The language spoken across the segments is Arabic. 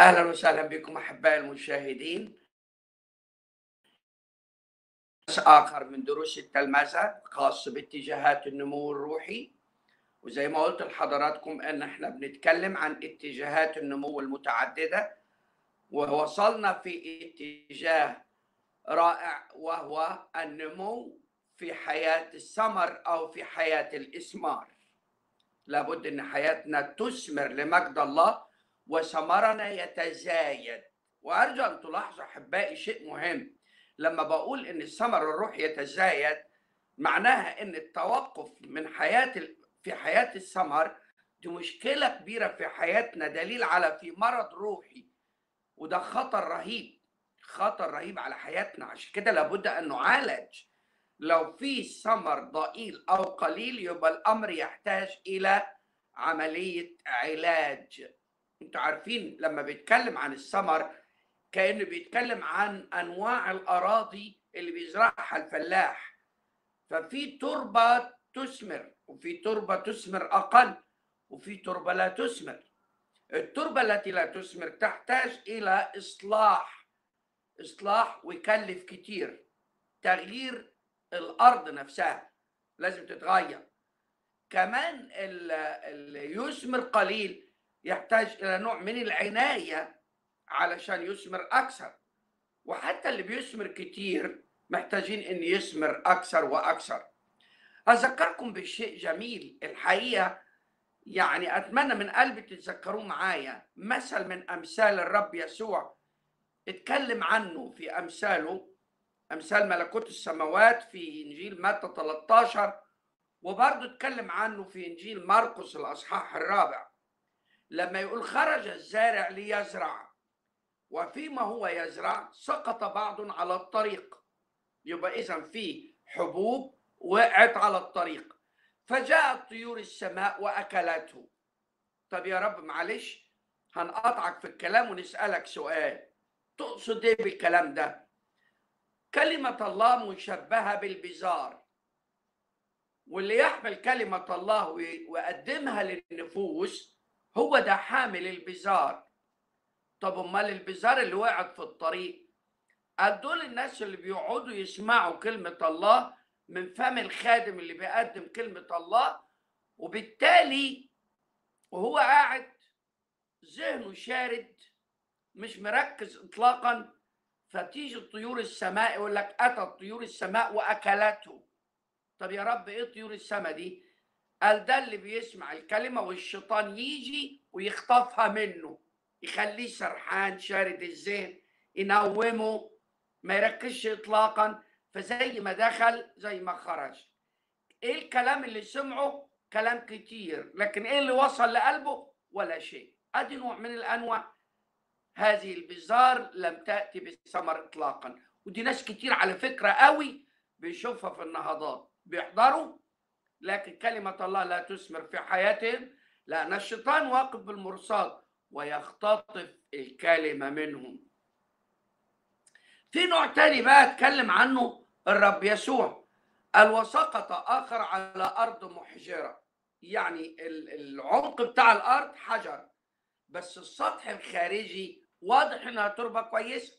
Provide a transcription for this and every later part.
أهلا وسهلا بكم أحبائي المشاهدين. درس آخر من دروس التلمذه خاص باتجاهات النمو الروحي. وزي ما قلت لحضراتكم إن إحنا بنتكلم عن اتجاهات النمو المتعددة. ووصلنا في اتجاه رائع وهو النمو في حياة الثمر أو في حياة الإسمار. لابد إن حياتنا تثمر لمجد الله وثمرنا يتزايد. وأرجو أن تلاحظوا أحبائي شيء مهم. لما بقول إن الثمر الروحي يتزايد معناها إن التوقف من حياة في حياة الثمر دي مشكلة كبيرة في حياتنا دليل على في مرض روحي. وده خطر رهيب خطر رهيب على حياتنا. عشان كده لابد أن نعالج. لو في ثمر ضئيل أو قليل يبقى الأمر يحتاج إلى عملية علاج. أنتوا عارفين لما بيتكلم عن الثمر كأنه بيتكلم عن أنواع الأراضي اللي بيزرعها الفلاح. ففي تربة تثمر وفي تربة تثمر أقل وفي تربة لا تثمر. التربة التي لا تثمر تحتاج إلى إصلاح إصلاح ويكلف كتير. تغيير الأرض نفسها لازم تتغير. كمان اللي يثمر قليل يحتاج إلى نوع من العناية علشان يثمر أكثر. وحتى اللي بيثمر كتير محتاجين إن يثمر أكثر وأكثر. أذكركم بشيء جميل. الحقيقة يعني أتمنى من قلبي تتذكروه معايا. مثل من أمثال الرب يسوع اتكلم عنه في أمثاله. أمثال ملكوت السماوات في إنجيل متى 13 وبرضه اتكلم عنه في إنجيل مرقس الأصحاح الرابع. لما يقول خرج الزارع ليزرع وفيما هو يزرع سقط بعض على الطريق. يبقى إذا في حبوب وقعت على الطريق. فجاءت طيور السماء وأكلته. طب يا رب معلش هنقطعك في الكلام ونسألك سؤال. تقصد إيه بالكلام ده؟ كلمة الله مشبهه بالبزار واللي يحمل كلمة الله ويقدمها للنفوس هو ده حامل البزار. طب أمال البزار اللي وقعت في الطريق؟ قال دول الناس اللي بيقعدوا يسمعوا كلمة الله من فم الخادم اللي بيقدم كلمة الله وبالتالي وهو قاعد ذهنه شارد مش مركز اطلاقا. فتيجي طيور السماء يقول لك اتت طيور السماء وأكلته. طب يا رب إيه طيور السماء دي؟ قال ده اللي بيسمع الكلمة والشيطان يجي ويخطفها منه يخليه سرحان شارد الذهن ينومه ما يركزش اطلاقا. فزي ما دخل زي ما خرج. إيه الكلام اللي سمعه؟ كلام كتير لكن إيه اللي وصل لقلبه؟ ولا شيء. أدي نوع من الأنواع. هذه البزار لم تأتي بالثمر اطلاقا. ودي ناس كتير على فكرة قوي بيشوفها في النهضات. بيحضروا لكن كلمة الله لا تثمر في حياتهم. لأن الشيطان واقف بالمرصاد ويختطف الكلمة منهم. في نوع تاني بقى أتكلم عنه الرب يسوع. قال وسقط آخر على أرض محجرة. يعني العمق بتاع الأرض حجر. بس السطح الخارجي واضح إنها تربة كويسة.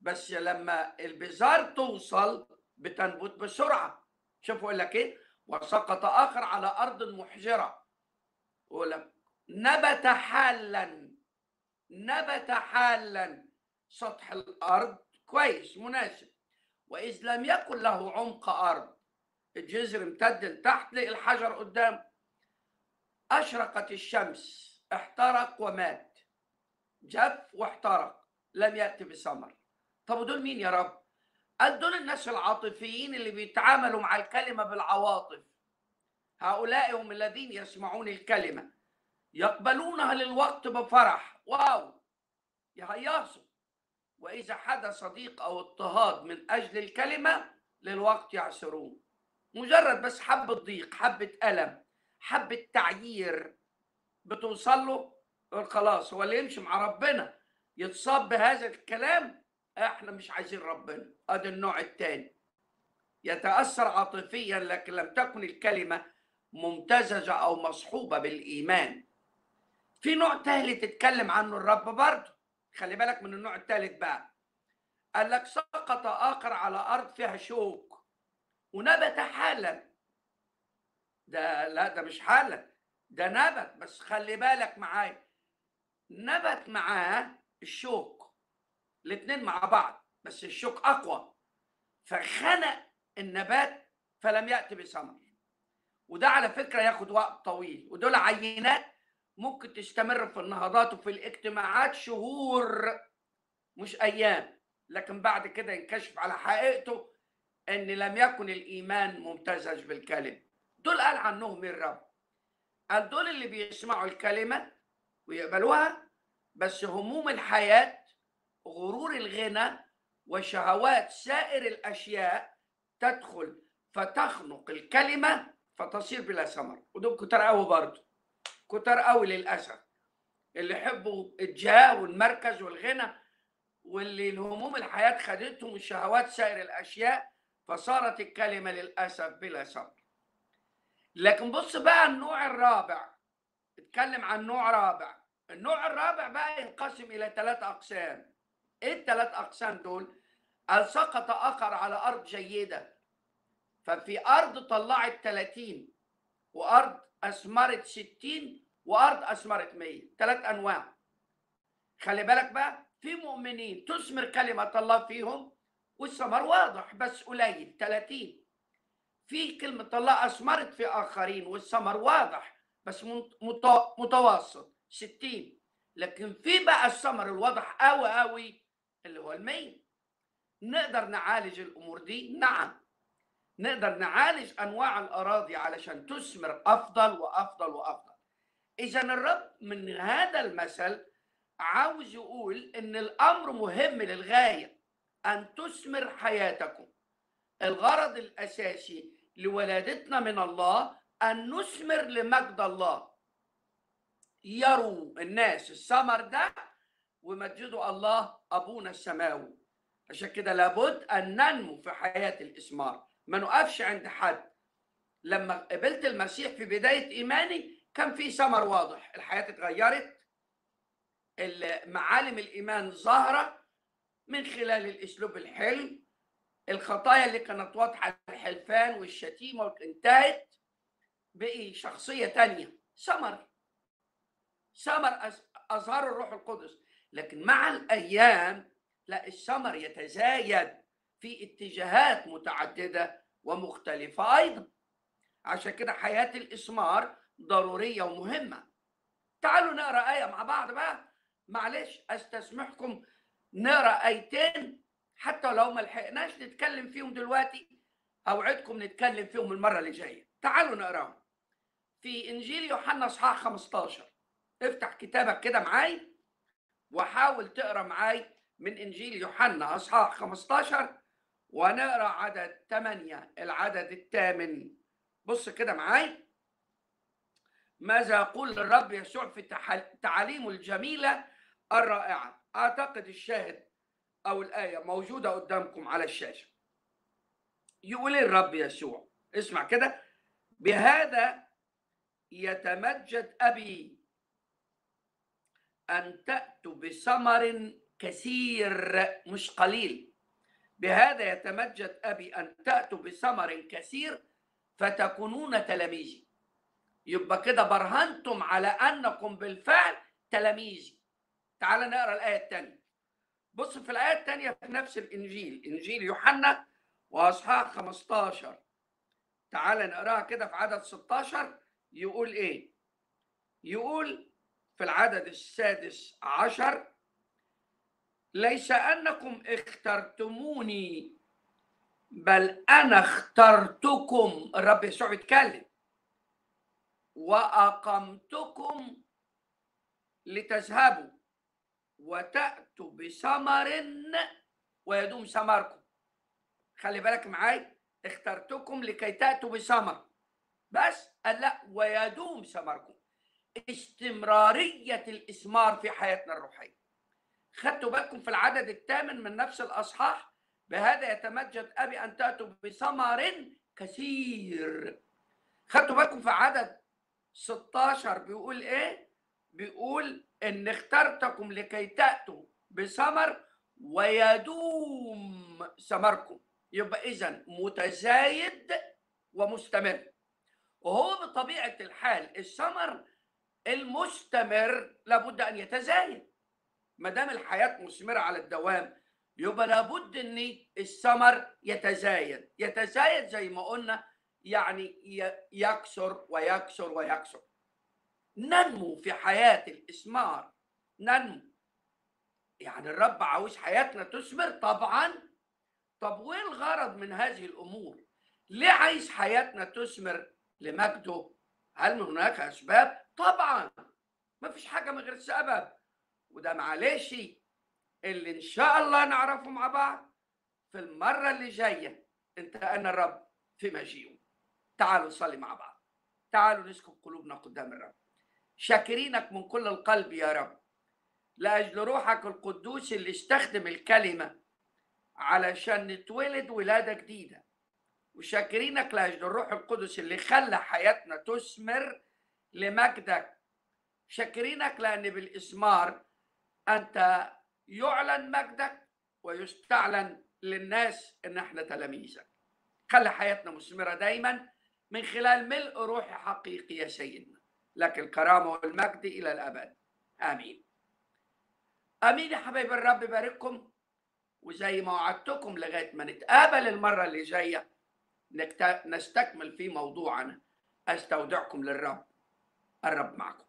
بس لما البزار توصل بتنبت بسرعة. شوفوا يقول لك إيه؟ وسقط آخر على أرض محجرة. ولم نبت حالا نبت حالا. سطح الأرض كويس مناسب. وإذ لم يكن له عمق أرض. الجذر امتد لتحت لقي الحجر قدام. أشرقت الشمس احترق ومات. جف واحترق لم يأتي بثمر. طب ودول مين يا رب؟ قال دول الناس العاطفيين اللي بيتعاملوا مع الكلمة بالعواطف. هؤلاء هم الذين يسمعون الكلمة. يقبلونها للوقت بفرح. واو! يهيصوا. وإذا حدث ضيق أو اضطهاد من أجل الكلمة للوقت يعسرون مجرد بس حبة ضيق حبة ألم حبة تعيير بتوصل له خلاص هو اللي يمشي مع ربنا يتصاب بهذا الكلام إحنا مش عايزين ربنا ادي النوع الثاني يتأثر عاطفيا لكن لم تكن الكلمة ممتزجه أو مصحوبة بالإيمان. في نوع ثالث اتكلم عنه الرب برضه. خلي بالك من النوع الثالث بقى. قال لك سقط آخر على أرض فيها شوك ونبت حالا. ده لا ده مش حالا ده نبت. بس خلي بالك معايا نبت معاه الشوك. الاثنين مع بعض بس الشوك أقوى. فخنق النبات فلم يأتي بثمر وده على فكرة ياخد وقت طويل. ودول عينات ممكن تستمر في النهضات وفي الاجتماعات شهور مش أيام. لكن بعد كده ينكشف على حقيقته إن لم يكن الإيمان ممتزج بالكلمة. دول قال عنهم الرب قال دول اللي بيسمعوا الكلمة ويقبلوها بس هموم الحياة غرور الغنى وشهوات سائر الأشياء تدخل فتخنق الكلمة فتصير بلا ثمر. ودول كتار قوي برضه كتار قوي للأسف. اللي يحبوا الجاه والمركز والغنى واللي الهموم الحياة خدتهم الشهوات سائر الأشياء فصارت الكلمة للأسف بلا ثمر. لكن بص بقى النوع الرابع اتكلم عن نوع رابع. النوع الرابع بقى ينقسم إلى ثلاث أقسام. الثلاث أقسام دول قال سقط اخر على أرض جيدة. ففي أرض طلعت 30 وأرض أثمرت 60 وأرض أثمرت 100 ثلاث أنواع. خلي بالك بقى في مؤمنين تثمر كلمة الله فيهم والثمر واضح بس قليل 30 في كلمة الله أثمرت في آخرين والثمر واضح بس متوسط 60 لكن في بقى الثمر الواضح قوي قوي اللي هو المية نقدر نعالج الأمور دي؟ نعم. نقدر نعالج أنواع الأراضي علشان تثمر أفضل وأفضل وأفضل. إذا الرب من هذا المثل عاوز يقول إن الأمر مهم للغاية أن تثمر حياتكم. الغرض الأساسي لولادتنا من الله أن نثمر لمجد الله. يروا الناس الثمر ده ومجدوا الله أبونا السماوي. عشان كده لابد أن ننمو في حياة الإسمار. ما نقفش عند حد. لما قبلت المسيح في بداية إيماني كان في ثمر واضح. الحياة اتغيرت. معالم الإيمان ظاهرة من خلال الأسلوب الحلو الخطايا اللي كانت واضحة الحلفان والشتيمة انتهت بقي شخصية تانية. ثمر. ثمر اظهر الروح القدس. لكن مع الأيام لا الثمر يتزايد في اتجاهات متعددة ومختلفة أيضا. عشان كده حياة الإسمار ضرورية ومهمة. تعالوا نقرأ آية مع بعض بقى. معلش أستسمحكم. نقرأ آيتين حتى لو ما لحقناش نتكلم فيهم دلوقتي. أوعدكم نتكلم فيهم المرة اللي جاية. تعالوا نقرأهم. في إنجيل يوحنا إصحاح 15 افتح كتابك كده معاي وحاول تقرأ معاي من إنجيل يوحنا أصحاح 15 ونقرأ عدد 8 العدد الثامن. بص كده معاي. ماذا يقول الرب يسوع في تعاليمه الجميلة الرائعة؟ أعتقد الشاهد أو الآية موجودة قدامكم على الشاشة. يقول الرب يسوع؟ اسمع كده. بهذا يتمجد أبي أن تاتوا بثمر كثير مش قليل. بهذا يتمجد أبي أن تاتوا بثمر كثير فتكونون تلاميذي. يبقى كده برهنتم على أنكم بالفعل تلاميذي. تعال نقرأ الآية الثانية بص في الآية الثانية في نفس الإنجيل إنجيل يوحنا وأصحاح 15 تعال نقراها كده في عدد 16 يقول إيه؟ يقول في العدد السادس عشر ليس أنكم اخترتموني بل أنا اخترتكم. الرب يسوع بيتكلم. وأقمتكم لتذهبوا وتأتوا بثمر ويدوم ثمركم. خلي بالك معاي اخترتكم لكي تأتوا بثمر. بس قال لا ويدوم ثمركم. استمراريه الإسمار في حياتنا الروحية. خدتوا بالكم في العدد الثامن من نفس الأصحاح؟ بهذا يتمجد أبي أن تأتوا بثمر كثير. خدتوا بالكم في عدد 16 بيقول إيه؟ بيقول إن اخترتكم لكي تأتوا بثمر ويدوم ثمركم. يبقى اذا متزايد ومستمر. وهو بطبيعة الحال الثمر المستمر لابد أن يتزايد. ما دام الحياة مثمرة على الدوام يبقى لابد إن الثمر يتزايد. يتزايد زي ما قلنا يعني يكسر ويكسر ويكسر ننمو في حياة الاسمار ننمو. يعني الرب عاوز حياتنا تثمر طبعا. طب وإيه الغرض من هذه الأمور؟ ليه عايز حياتنا تثمر لمجده؟ هل هناك أسباب؟ طبعا ما فيش حاجة من غير سبب. وده معلش اللي إن شاء الله نعرفه مع بعض في المرة اللي جاية. انت أنا الرب في مجيئه. تعالوا نصلي مع بعض. تعالوا نسكب قلوبنا قدام الرب. شاكرينك من كل القلب يا رب. لأجل روحك القدوس اللي استخدم الكلمة علشان نتولد ولادة جديدة. وشاكرينك لأجل الروح القدس اللي خلى حياتنا تثمر لمجدك. شاكرينك لأن بالإسمار أنت يعلن مجدك ويستعلن للناس إن إحنا تلاميذك. خلي حياتنا مثمرة دايما من خلال ملء روحي حقيقي يا سيدنا. لك الكرامة والمجد إلى الأبد. آمين. آمين يا حبايب الرب يبارككم وزي ما وعدتكم لغاية ما نتقابل المرة اللي جاية نستكمل في موضوعنا. أستودعكم للرب. الرب معكم.